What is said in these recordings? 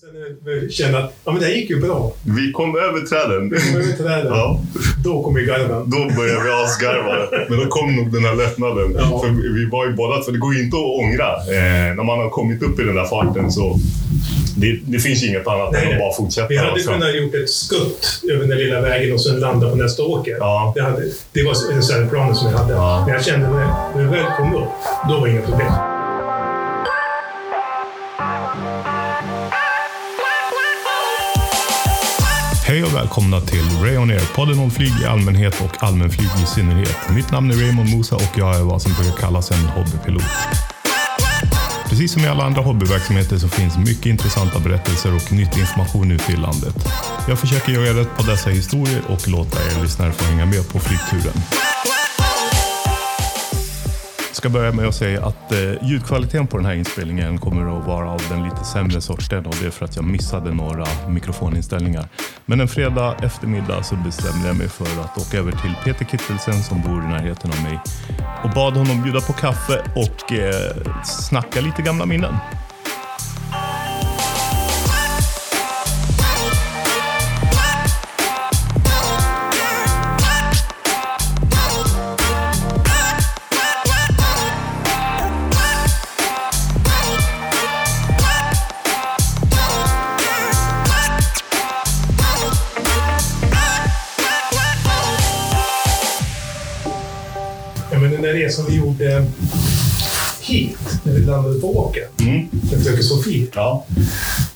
sen kände att ja, men det här gick ju bra. Vi kom över träden. Vi kom över träden. Ja, Då kom vi garven. då började vi asgarva. Men då kom nog den här lättnaden. Ja. För vi var ju båda, för det går ju inte att ångra. Eh, när man har kommit upp i den där farten så det, det finns inget annat Nej, än att nej. bara fortsätta. Vi hade alltså. kunnat gjort ett skutt över den lilla vägen och sen landa på nästa åker. Ja. Det, hade, det var reservplanen som vi hade. Ja. Men jag kände när vi väl kom upp, då var det inga problem. Hej och välkomna till Rayon Air, podden om flyg i allmänhet och allmänflyg i synnerhet. Mitt namn är Raymond Musa och jag är vad som brukar kallas en hobbypilot. Precis som i alla andra hobbyverksamheter så finns mycket intressanta berättelser och nyttig information ute i landet. Jag försöker göra rätt på dessa historier och låta er lyssnare få hänga med på flygturen. Jag ska börja med att säga att eh, ljudkvaliteten på den här inspelningen kommer att vara av den lite sämre sorten och det är för att jag missade några mikrofoninställningar. Men en fredag eftermiddag så bestämde jag mig för att åka över till Peter Kittelsen som bor i närheten av mig och bad honom bjuda på kaffe och eh, snacka lite gamla minnen. Resan vi gjorde hit, när vi landade på åker. Mm. Med fröken Sofie. Ja.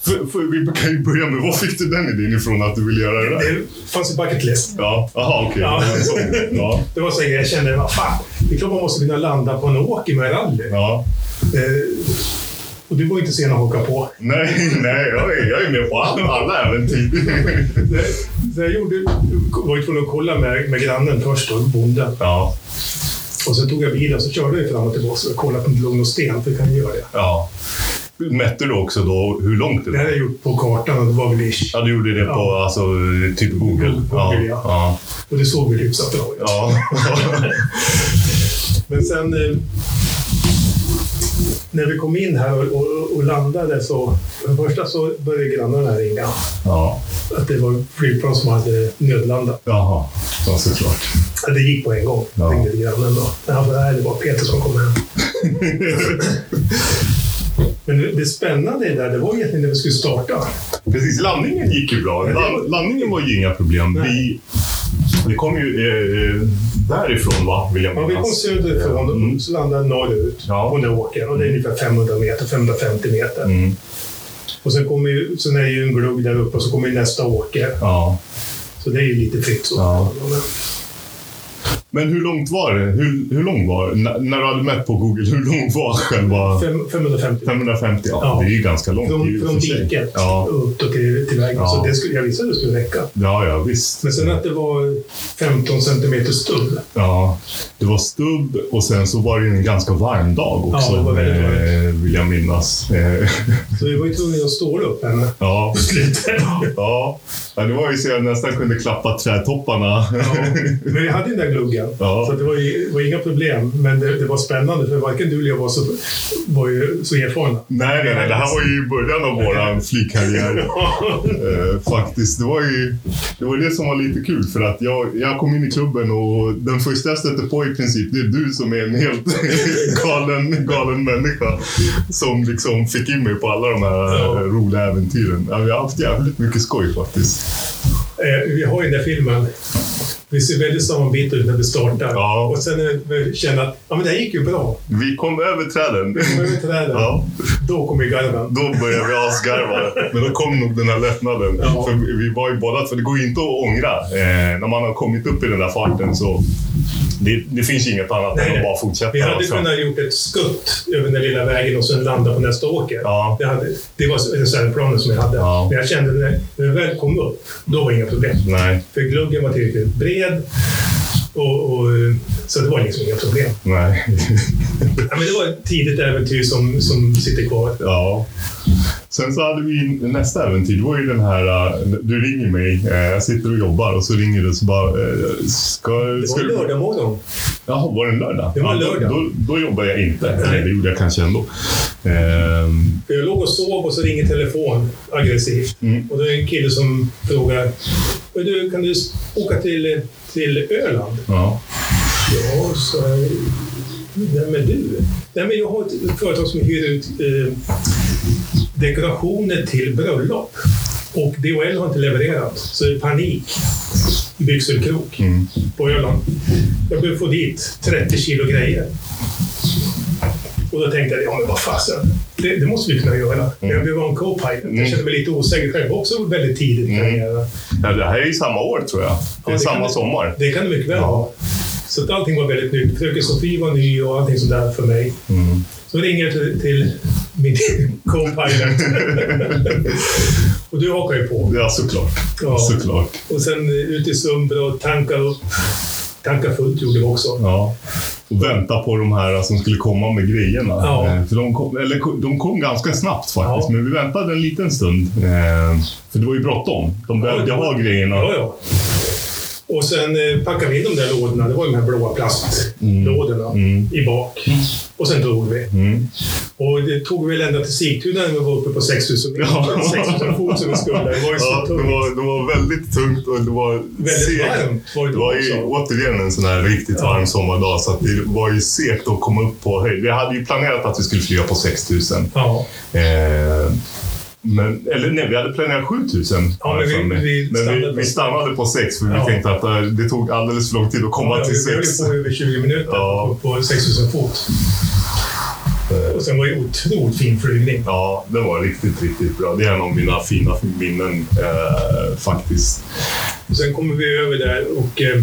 För, för, vi kan ju börja med, var fick du den idén ifrån att du ville göra det där? Det fanns i bucket list. Ja, jaha okej. Ja. En sån. Ja. Det var så jag kände, vad fan, det är klart man måste kunna landa på en åker med rally. ja. Eh, och du var inte sen att haka på. Nej, nej, jag är, jag är med på alla, alla äventyr. Det, det jag gjorde, var ju tvungen att kolla med, med grannen först, då, bonden. Ja, Och sen tog jag bilen och så körde jag fram och tillbaka och kollade på lugn och sten, för det kan ju göra det. ja. Mätte du också då hur långt det Det var? har jag gjort på kartan och det var väl ish. Ja, du gjorde det på Ja. alltså, typ Google? Google, ja. ja. Och det såg väl hyfsat bra ut. ja. Men sen eh, när vi kom in här och, och, och landade så, för det första så började grannarna ringa. ja. Att det var flygplan som hade nödlandat. Jaha, ja, såklart. Det gick på en gång, Ja. ringde grannen då. Han bara, det var Peter som kom hem. Men det, spännande i det där, det var egentligen när vi skulle starta. Precis, landningen gick ju bra. Land, landningen var ju inga problem. Nej. Vi, vi kom ju eh, därifrån, va? Vill jag Ja, vi kom minnas. söderifrån Mm. och så landade norrut Ja. på här åkern. Och det är ungefär 500 meter, 550 meter. Mm. Och sen, kommer ju, sen är det ju en glugg där uppe och så kommer ju nästa åker. Ja. Så det är ju lite fritt så. Ja. Men hur långt var det? Hur, hur lång var det? N- när du hade mätt på Google, hur lång var själva... Fem, 550. 550? Ja, Ja. det är ju ganska långt. Från, från diket Ja. upp till, till vägen. Ja. Så det skulle, jag visste att det skulle räcka. ja, ja, visst. Men sen att det var 15 centimeter stubb. Ja, det var stubb och sen så var det en ganska varm dag också, Ja, det var väldigt varmt. eh, vill jag minnas. Så vi var ju tvungna att ståla upp henne ja. på slutet. Ja. Ja, det var ju så jag nästan kunde klappa trädtopparna. Ja. Men vi hade ju den där gluggen. Ja. Så det var, ju, var inga problem. Men det, det var spännande för varken du eller jag var så, var ju så erfarna. Nej, nej, nej. Det här var ju i början av vår flygkarriär. Eh, faktiskt. Det var ju det, var det som var lite kul för att jag, jag kom in i klubben och den första jag stötte på i princip, det är du som är en helt galen, galen människa som liksom fick in mig på alla de här Ja. roliga äventyren. Ja, vi har haft jävligt mycket skoj faktiskt. Eh, vi har ju den där filmen. Vi ser väldigt sammanbitna ut när vi startar. Ja. Och sen när vi känner att ja, men det här gick ju bra. Vi kom över träden. Vi kom över träden. Ja. Då kom vi garven. Då började vi asgarva. Men då kom nog den här lättnaden. Ja. För vi var ju båda, för det går ju inte att ångra. Eh, när man har kommit upp i den där farten så det, det finns inget annat Nej, än att bara fortsätta. Vi hade alltså. kunnat gjort ett skutt över den lilla vägen och sen landa på nästa åker. Ja. Det, hade, det var reservplanen som jag hade. Ja. Men jag kände när, när vi väl kom upp, då var det inga problem. Nej, För gluggen var tillräckligt bred. Och, och, så det var liksom inga problem. nej. Ja, men det var ett tidigt äventyr som, som sitter kvar. ja. Sen så hade vi nästa äventyr. Det var ju den här, äh, du ringer mig, äh, jag sitter och jobbar och så ringer du så bara... äh, Ska, Det var du... lördag morgon. Jaha, var det en lördag? Det var Ja, lördag. Då, då jobbar jag inte. Nej. Eller det gjorde jag kanske ändå. Ehm, jag låg och sov och så ringer telefon aggressivt. Mm. Och då är det en kille som frågar "Men du, kan du åka till, till Öland? ja. Ja, så... Vem är du? Nej, men jag har ett företag som hyr ut eh, dekorationer till bröllop. Och DHL har inte levererat, så det är panik i Byxelkrok Mm. på Öland. Jag behöver få dit 30 kilo grejer. Och då tänkte jag, ja men vad fasen, det, det måste vi kunna göra. Jag behöver ha en co-pilot. Jag kände mig lite osäker själv också väldigt tidigt i karriären. ja, det här är ju samma år tror jag. Det är Ja, det samma kan- sommar. Det kan det mycket väl vara. Så att allting var väldigt nytt. Fröken Sofie var ny och allting sånt där för mig. Mm. Så ringer jag till, till min co-pilot. och du hakar ju på. Ja, såklart. Ja. Såklart. Och sen ut i Sundby och tanka upp. Tanka fullt gjorde vi också. Ja. Och vänta på de här som skulle komma med grejerna. Ja. Eh, För de kom, eller, de kom ganska snabbt faktiskt, Ja. men vi väntade en liten stund. eh, För det var ju bråttom. De behövde Ja, ha grejerna. Ja, ja. Och sen eh, packade vi in de där lådorna. Det var de här blåa plastlådorna Mm. i bak. Och sen drog vi. Mm. Och det tog väl ända till Sigtuna när vi var uppe på 6000 meter. Ja. 6000 fot som vi skulle. Det var ju så Ja, det, tungt. var, det var väldigt tungt och det var Väldigt segt. varmt var det Det var ju återigen en sån här riktigt varm sommardag, så det var ju segt att komma upp på höjd. Vi hade ju planerat att vi skulle flyga på 6000. Ja. Eh, men, eller nej, vi hade planerat 7000. Ja, men vi- mig. vi men stannade vi, på- vi stannade på 6 för Ja. vi tänkte att eh, det tog alldeles för lång tid att komma Ja, till vi höll 6. på över 20 minuter Ja. på, på 6000 fot. Och sen var det otroligt fin flygning. Ja, det var riktigt, riktigt bra. Det är en av mina fina minnen eh, faktiskt. Sen kommer vi över där och eh,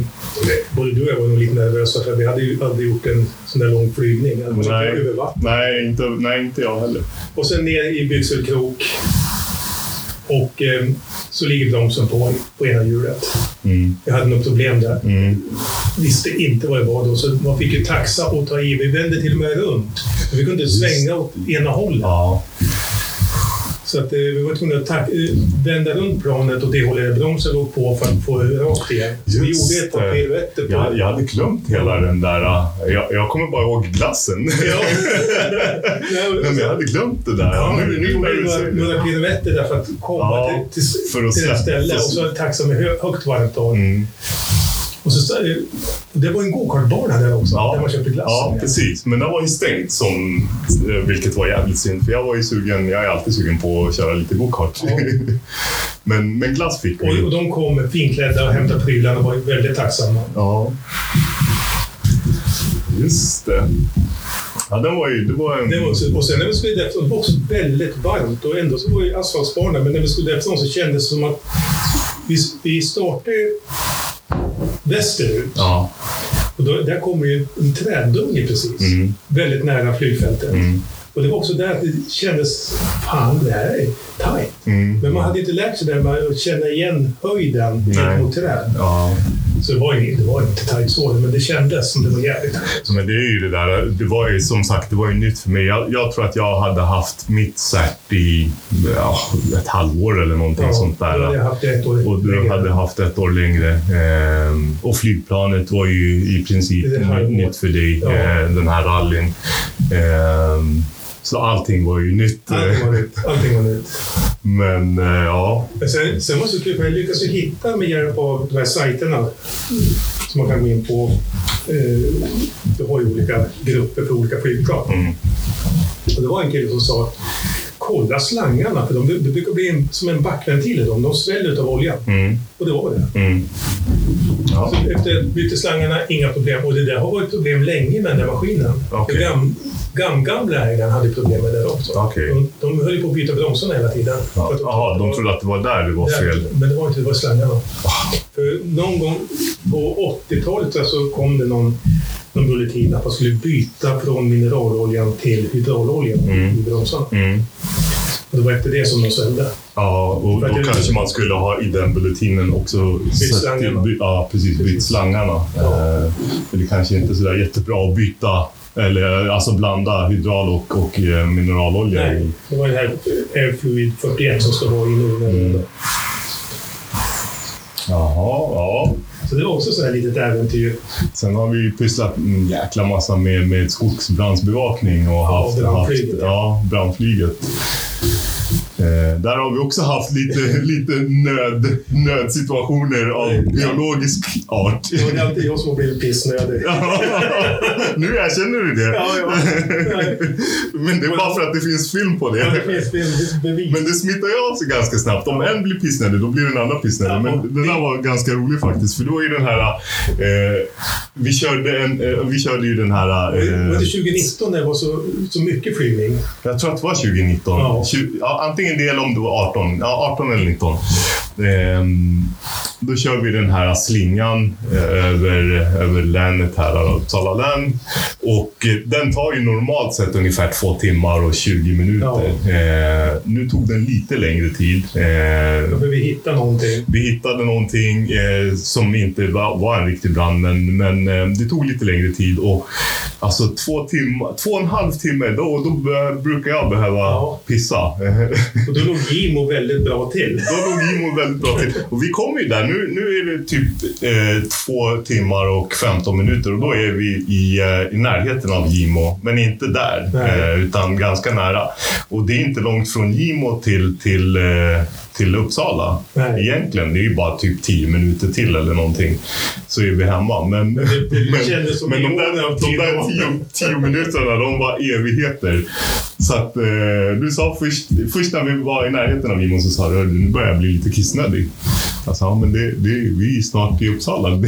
både du och jag var nog lite nervösa för vi hade ju aldrig gjort en sån där lång flygning. Alltså, Nej. över vatten. Nej inte, nej, inte jag heller. Och sen ner i Byxelkrok. Och eh, så ligger bromsen på, på ena hjulet. Mm. Jag hade något problem där. Mm. Visste inte vad det var då, så man fick ju taxa och ta i. Vi vände till och med runt. Vi kunde svänga åt ena hållet. Ja. Så att, eh, vi var tvungna att ta- eh, vända runt planet och det hållet bromsen låg på för att få rakt igen. Vi gjorde ett par piruetter på Jag, jag hade glömt hela den där... äh, Jag, jag kommer bara ihåg glassen. Ja. Nej, men jag hade glömt det där. Ja, Nu- vi nu gjorde du några, piruetter där för att komma Ja, till, till, för att till ett ställe. Och så taxa med hö, högt varmt tag. Mm. Och så, det var en gokartbana där också, Ja. där man köpte glassen. Ja, precis. Men den var ju stängt, som, eh, vilket var jävligt synd. För jag var ju sugen, jag är alltid sugen på att köra lite gokart. Ja. men, men glass fick Och, och vi. de kom finklädda och hämtade prylarna och var ju väldigt tacksamma. Ja. Just det. Ja, den var ju... Det var en... Det var också, och sen när vi skulle därifrån, det var också väldigt varmt och ändå så var det asfaltsbana, men när vi skulle därifrån så kändes det som att vi, vi startade västerut Ja. och då, där kommer ju en träddunge precis. Mm. Väldigt nära flygfältet. Mm. Och det var också där att det kändes, fan det här är tajt. Mm. Men man hade inte lärt sig det med att känna igen höjden Nej. gentemot träd. Ja. Så det var, ju, det var inte tajt så, men det kändes som det var jävligt tajt. Men det är ju det där, det var ju som sagt, det var ju nytt för mig. Jag, jag tror att jag hade haft mitt cert i ja, ett halvår eller någonting sånt då hade jag där. haft ett år Och du längre. hade haft ett år längre. Ehm, och flygplanet var ju i princip nytt för dig, Ja. eh, den här rallyn. Ehm, så allting var ju nytt. Allting var nytt. Allting var nytt. Men eh, ja, sen, sen var det så kul, för jag lyckades ju hitta med hjälp av de här sajterna som man kan gå in på. Eh, du har ju olika grupper för olika flygplan. Mm. Och det var en kille som sa att kolla slangarna, för de, det brukar bli en, som en backventil i dem. De sväller av oljan. mm, Och det var det. mm. Ja. Så efter bytte slangarna, inga problem. Och det där har varit problem länge med den där maskinen. För Gam, gam, gamla ägaren hade problem med det också. Okej. De, de höll på att byta bromsarna hela tiden. Jaha, de trodde att det var där det var fel. Men det var inte, det var slangarna. För någon gång på 80-talet så kom det någon, någon bulletin att man skulle byta från mineraloljan till hydrauloljan Mm. i bromsarna. Mm. Och det var efter det som de svällde. Ja, och då kanske man skulle ha i den bulletinen också sett- slangarna. by- Ja, precis. Bytt slangarna. Ja. Eh, det kanske inte är sådär jättebra att byta Eller alltså blanda hydral och, och eh, mineralolja Nej, det var det här Airfluid 41 som ska vara i. Mm. Jaha, ja. Så det var också så här litet äventyr. Sen har vi pysslat en jäkla massa med, med skogsbrandsbevakning och Ja, haft, brandflyget, haft ja, brandflyget. Eh, där har vi också haft lite, lite nöd, nödsituationer av biologisk art. Det var alltid jag som blivit pissnödig. nu erkänner du det. Ja, ja. Men det är bara för att det finns film på Ja, det. det finns finns bevis. Men det smittar ju av sig ganska snabbt. Om en blir pissnödig, då blir den andra pissnödig. Men det där var ganska roligt faktiskt. För då är den här... Eh, vi, körde en, eh, vi körde ju den här... Var det Eh, 2019 när det var så, så mycket flygning? jag tror att det var 2019. Ja. Tju- ja, antingen ingen del om du var 18. Ja, 18 eller 19. Ehm, då kör vi den här slingan eh, över, över länet här, Uppsala län. Och eh, den tar ju normalt sett ungefär två timmar och 20 minuter. Eh, nu tog den lite längre tid. Behöver vi hitta någonting. vi hittade någonting som inte var, en riktig brand, men, men det tog lite längre tid. Och, alltså två, timmar, två och en halv timme, då, då brukar jag behöva Ja. pissa. Och då låg Gimo väldigt bra till. Då låg Gimo väldigt bra till. Och vi kom ju där. Nu, nu är det typ eh, två timmar och 15 minuter och då är vi i, eh, i närheten av Gimo. Men inte där, eh, utan ganska nära. Och det är inte långt från Gimo till, till, eh, till Uppsala. Nej. Egentligen. Det är ju bara typ 10 minuter till eller någonting. Så är vi hemma. Men, det- det kändes som men de där, de tid. där tio, tio minuterna, de var evigheter. Så att eh, du sa först, först när vi var i närheten av Gimo så sa du "Hörru, nu börjar jag bli lite kissnödig. Jag sa, ja, men det, det, vi är snart i Uppsala. Det,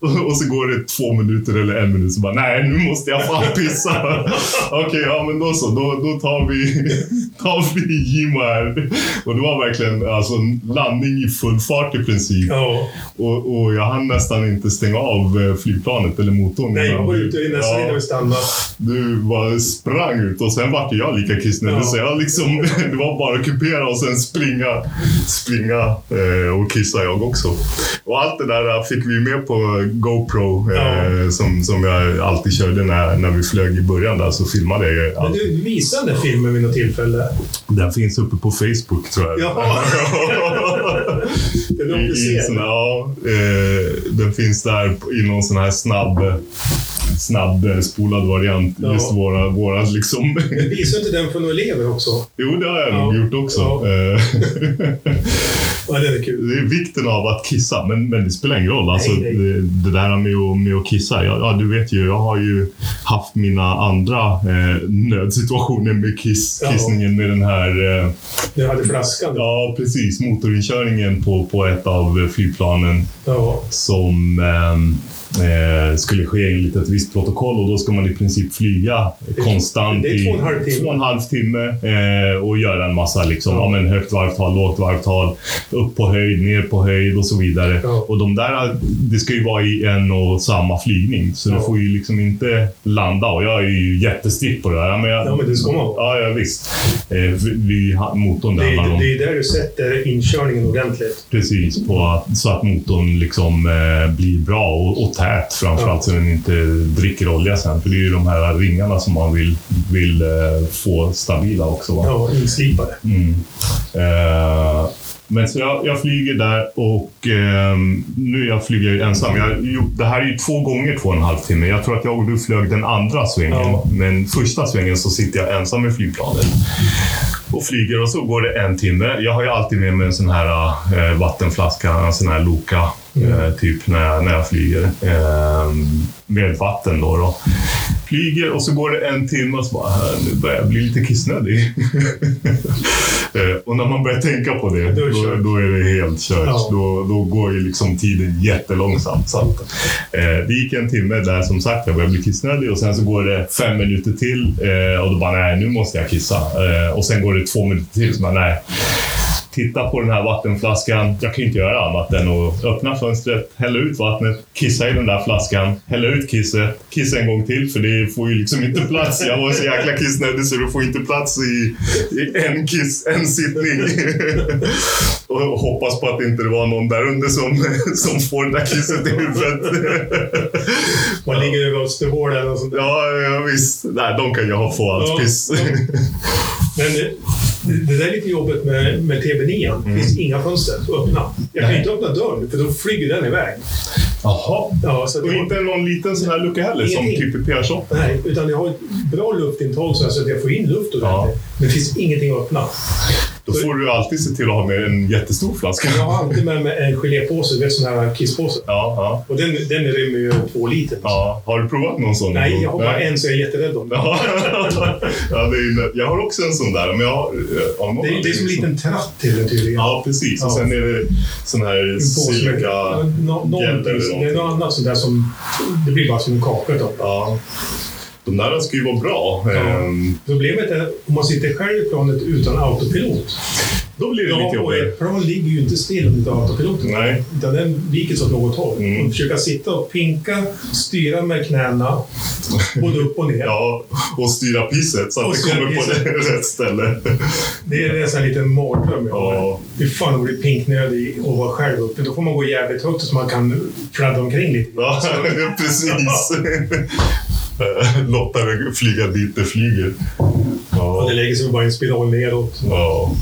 och, och så går det två minuter eller en minut så bara, nej nu måste jag fan pissa. Okej, ja men då så. Då, då tar vi, tar vi Gimo här. Och det var verkligen alltså, landning i full fart i princip. Ja. Och, och jag hann nästan inte stänga av eh, flygplanet eller motorn. Nej, jag innan var du- ute i nästa Ja. ja. vi stannade. Du bara sprang ut och sen vart jag lika kissnödig. Ja. Så jag liksom, det var bara att kupera och sen springa, springa eh, och kissa jag också. Och allt det där fick vi med på GoPro eh, Ja. som, som jag alltid körde när, när vi flög i början. Där, så filmade jag Men allt. du visade den filmen vid något tillfälle. Den finns uppe på Facebook tror jag. Ja. Den är I, i officiell. sån, ja, eh, den finns där i någon sån här snabb, snabb eh, spolad variant. Ja. Just våra, våra liksom. Visade inte den för några elever också? Jo, det har jag Ja. nog gjort också. Ja. Eh, Ja, det är kul. det är vikten av att kissa, men, men det spelar ingen roll. Alltså, Nej, nej. Det, det där med att, med att kissa. Ja, ja, du vet ju, jag har ju haft mina andra eh, nödsituationer med kiss, kissningen med den här eh, Du hade flaskan. Ja, precis. Motorinkörningen på, på ett av flygplanen som ehm, eh, skulle ske enligt ett visst protokoll och då ska man i princip flyga konstant det är två och en i halv timme. två och en halv timme eh, och göra en massa liksom, Ja. men högt varvtal, lågt varvtal, upp på höjd, ner på höjd och så vidare. Ja. Och de där, det ska ju vara i en och samma flygning, så Ja. du får ju liksom inte landa. Och jag är ju jättestrikt på det där. Men jag, Ja, men det ska man. Ja, ja visst. Eh, vi, motorn Det där handlar om det är där du sätter inkörningen ordentligt. Precis, på så att motorn liksom, eh, blir bra och, och tät framförallt så den inte dricker olja sen. För det är ju de här ringarna som man vill, vill eh, få stabila också. Va? Ja, inslipade. Mm. Eh, men så jag, jag flyger där och eh, nu jag flyger jag ensam. Jag, det här är ju två gånger två och en halv timme. Jag tror att jag och du flög den andra svängen. Ja. Men första svängen så sitter jag ensam i flygplanet och flyger och så går det en timme. Jag har ju alltid med mig en sån här eh, vattenflaska, en sån här Loka, eh, typ när jag, när jag flyger. Eh, med vatten då, då. Flyger och så går det en timme och så bara, "Äh, nu börjar jag bli lite kissnödig. eh, och när man börjar tänka på det, Då då är det helt kört. Ja. Då, då går ju liksom tiden jättelångsamt. Så att, eh, det gick en timme där som sagt, jag började bli kissnödig och sen så går det fem minuter till eh, och då bara, nej, nu måste jag kissa. Eh, och sen går det två minuter till, så bara, nej. Titta på den här vattenflaskan. Jag kan ju inte göra annat än att öppna fönstret, hälla ut vattnet, kissa i den där flaskan, hälla ut kisset, kissa en gång till för det får ju liksom inte plats. Jag var så jäkla kissnödig så det får inte plats i, i en kiss, en sittning. och hoppas på att det inte var någon där under som, som får det där kisset i huvudet. Man ligger över Östervård eller något sånt där. ja, ja, visst. Nej, de kan ju ha få allt Ja, piss. Men eh, det, det där är lite jobbigt med, med TV9. Det finns inga fönster att öppna. Jag kan inte öppna dörren för då flyger den iväg. Jaha. Ja, så Och det- inte någon liten sån här lucka heller som Ingenting. typ i PR-shop? Nej, utan jag har ett bra luftintag så att jag får in luft ordentligt. Ja. Men det finns ingenting att öppna. Då får du alltid se till att ha med en jättestor flaska. Jag har alltid med mig en gelépåse, du vet sån här kisspåse. Ja, ja. Och den, den rymmer ju två liter. ja. Har du provat någon sån? Nej, jag har bara en så jag är jätterädd om. Ja, ja det är, jag har också en sån där, men jag har... någon Det är, det är som en liten tratt till den tydligen. Ja, precis. Och Ja. sen är det sån här nå- någonting- Det är något annat sånt där som... Det blir bara som en kaka. Då. Ja. De där ska ju vara bra. Ja. Ehm, Problemet är om man sitter själv i planet utan autopilot. Då blir det lite Ja, och jobbigt. ett plan ligger ju inte still om inte har autopilot. Nej. Utan den viker sig åt något håll. Mm. Och försöka sitta och pinka, styra med knäna, både upp och ner. Ja, och styra pisset så att Och det kommer på pisset. det rätt ställe. Det är nästan en liten mardröm jag har. Fy fan, att bli pinknödig och vara själv uppe. Då får man gå jävligt högt så man kan fladdra omkring lite. Ja, precis. Låta det flyga dit det flyger. Och Ja. det lägger sig bara i en spiral neråt. Ja.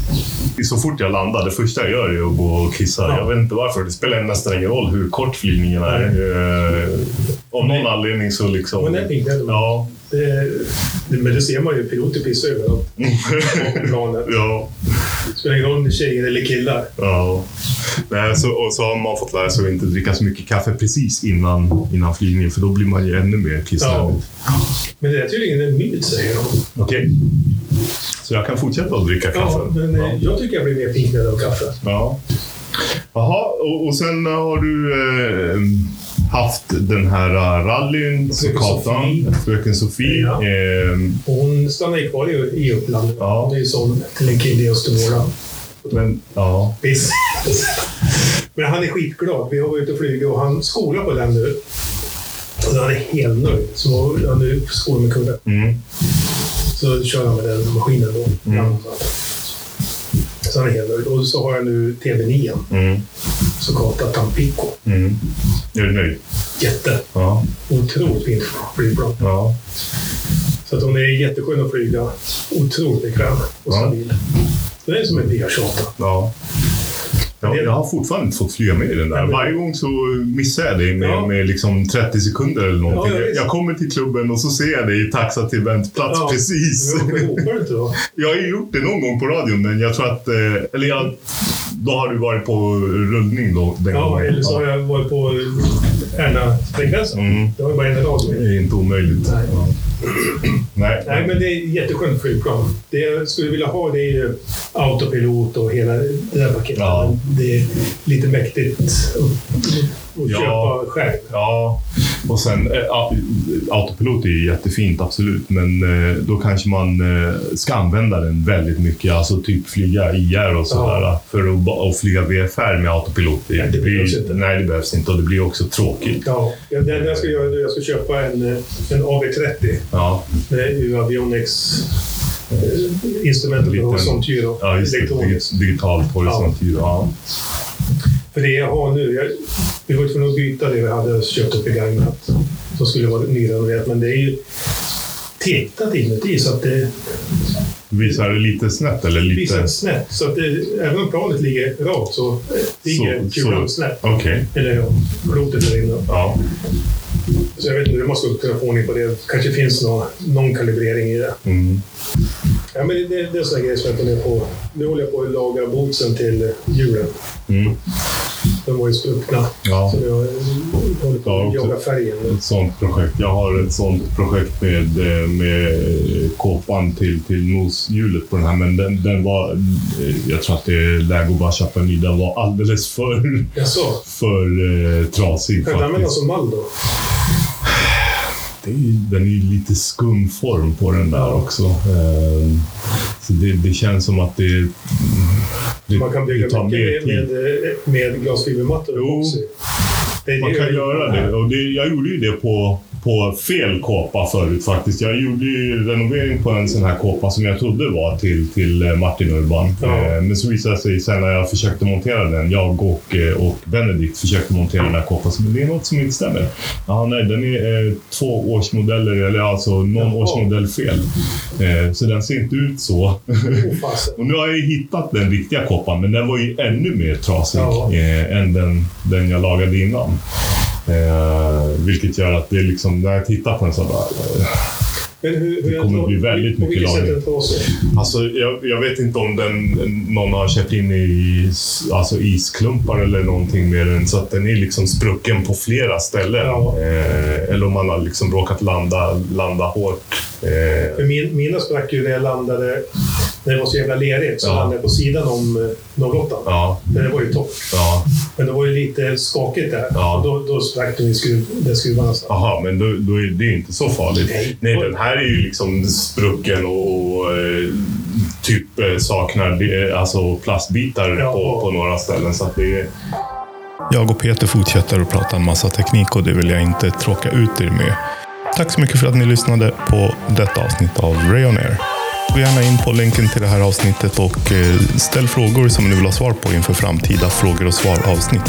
Så fort jag landar, det första jag gör är att gå och kissa. Ja. Jag vet inte varför. Det spelar nästan ingen roll hur kort flygningen är. Eh, Av någon anledning så liksom... Men det är pinknödig. Ja. Det, men det ser man ju. Piloter pissar överallt på planet. ja. Det spelar ingen roll om det är tjejer eller killar. Ja. Nej, så, och så har man fått lära sig att inte dricka så mycket kaffe precis innan, innan flygningen, för då blir man ju ännu mer kissnödig. Men det är tydligen en myt, säger de. Okej. Så jag kan fortsätta att dricka kaffe? Ja, men eh, jag tycker jag blir mer pinknödig av kaffe. Ja. Jaha, och, och sen har du eh, haft den här uh, rallyn, Sokatan, Sofie. Fröken Sofie. Ja. Eh, Och hon stannar ju kvar i, i Uppland. Ja. Hon är ju såld till en kille i Östervåla. men, ja. Piss. Men han är skitglad. Vi har varit ute och flugit och han skolar på den nu. Och han är helt nöjd. Så han nu skolar med kudden. Mm. Så kör han med den maskinen då. Mm. Han är helt nöjd. Och så har jag nu TV9. Mm. Så katat Tampico. Mm. Är du nöjd? Jätte. Ja. Otroligt fint flygplan. ja. Så att hon är jätteskön att flyga. Otroligt bekväm och Ja. stabil. Det är som en VR28. Ja. Ja, jag har fortfarande inte fått flyga med i den där. Ja, Varje gång så missar jag det med, Ja. med liksom 30 sekunder eller någonting. Ja, jag kommer till klubben och så ser jag det i taxa till väntplats precis. Jag har ju gjort det någon gång på radion, men jag tror att... eh, Eller jag, då har du varit på rullning då, den Ja, gången. eller så har jag varit på Ärna-frekvensen. Mm. Det var ju bara en dag. Det är inte omöjligt. Nej. Nej. Nej, men det är ett jätteskönt flygplan. Det jag skulle vilja ha det är ju autopilot och hela det där paketet. Ja. Det är lite mäktigt att Ja. köpa själv. Ja, och sen eh, a- autopilot är ju jättefint, absolut. Men eh, då kanske man eh, ska använda den väldigt mycket. Alltså typ flyga IR och sådär. För att, att flyga VFR med autopilot. Det, Nej, det blir, behövs inte. Nej, det behövs inte. Och det blir också tråkigt. Ja, det det jag ska göra nu jag ska köpa en, en AV30 Ja, med UAvionics eh, instrument och Liten- horisontyr och ja just elektroniskt. Dig- Digitalt horisontyr. Ja. För det jag har nu, jag, vi var tvungna att byta det vi hade köpt upp begagnat som skulle vara nyrenoverat, men det är ju tittat inuti så att det Visar det lite snett eller lite... visar snett. Så att det, även om planet ligger rakt så ligger kulan snett. Okej. Eller ja, klotet där inne. Ja. Så jag vet inte, det måste kunna få ordning på det. kanske finns någon, någon kalibrering i det. Mm. Ja, men det, det, det är sådana grejer som jag funderar på. Nu håller jag på att laga bootsen till hjulen. Mm. De var ju spruckna. Ja. Så jag håller på att jaga färgen. Ett sånt projekt. Jag har ett sånt projekt med, eh, med kåpan till, till noshjulet på den här. Men den, den var... eh, Jag tror att det är läge att bara köpa en ny. Den var alldeles för, Jaså? för eh, trasig Kan jag använda som mall då? Det är, ju- den är ju lite skum form på den där också. Eh, Så det, det känns som att det, det, Man kan bygga det mycket med, med, med glasfibermattor Jo. också. Det, Man det- kan göra det. Och det, jag gjorde ju det på, på fel kåpa förut faktiskt. Jag gjorde ju renovering på en sån här kåpa som jag trodde var till, till eh, Martin Urban. Ja. Eh, Men så visade det sig sen när jag försökte montera den, jag och, och Benedikt försökte montera den här kåpan, så det är något som inte stämmer. Ja, nej, den är eh, två årsmodeller, eller alltså någon Jaha. årsmodell fel. Eh, så den ser inte ut så. Och nu har jag ju hittat den riktiga koppan, men den var ju ännu mer trasig Ja. eh, än den, den jag lagade innan. Eh, vilket gör att det är liksom, när jag tittar på den så bara... Men hur, hur Det kommer bli väldigt mycket lagring. alltså, jag, jag vet inte om den, någon har kört in i alltså isklumpar eller någonting med den, så att den är liksom sprucken på flera ställen. Ja. Eh, eller om man har liksom råkat landa, landa hårt. Eh, min, mina sprack ju när jag landade, när det var så jävla lerigt, så Ja. landade jag på sidan om eh, 08. ja, Men det var ju torrt. ja. Men det var ju lite skakigt där. Ja. Då, då sprack den i skruv, den skruvarna. Jaha, men då, då är det inte så farligt. Nej. Nej, den här är ju liksom sprucken och, och eh, typ eh, saknar alltså plastbitar Ja. på, på några ställen. Så att det är... Jag och Peter fortsätter att prata en massa teknik och det vill jag inte tråka ut er med. Tack så mycket för att ni lyssnade på detta avsnitt av Rayon Air. Gå gärna in på länken till det här avsnittet och eh, ställ frågor som ni vill ha svar på inför framtida frågor och svar avsnitt.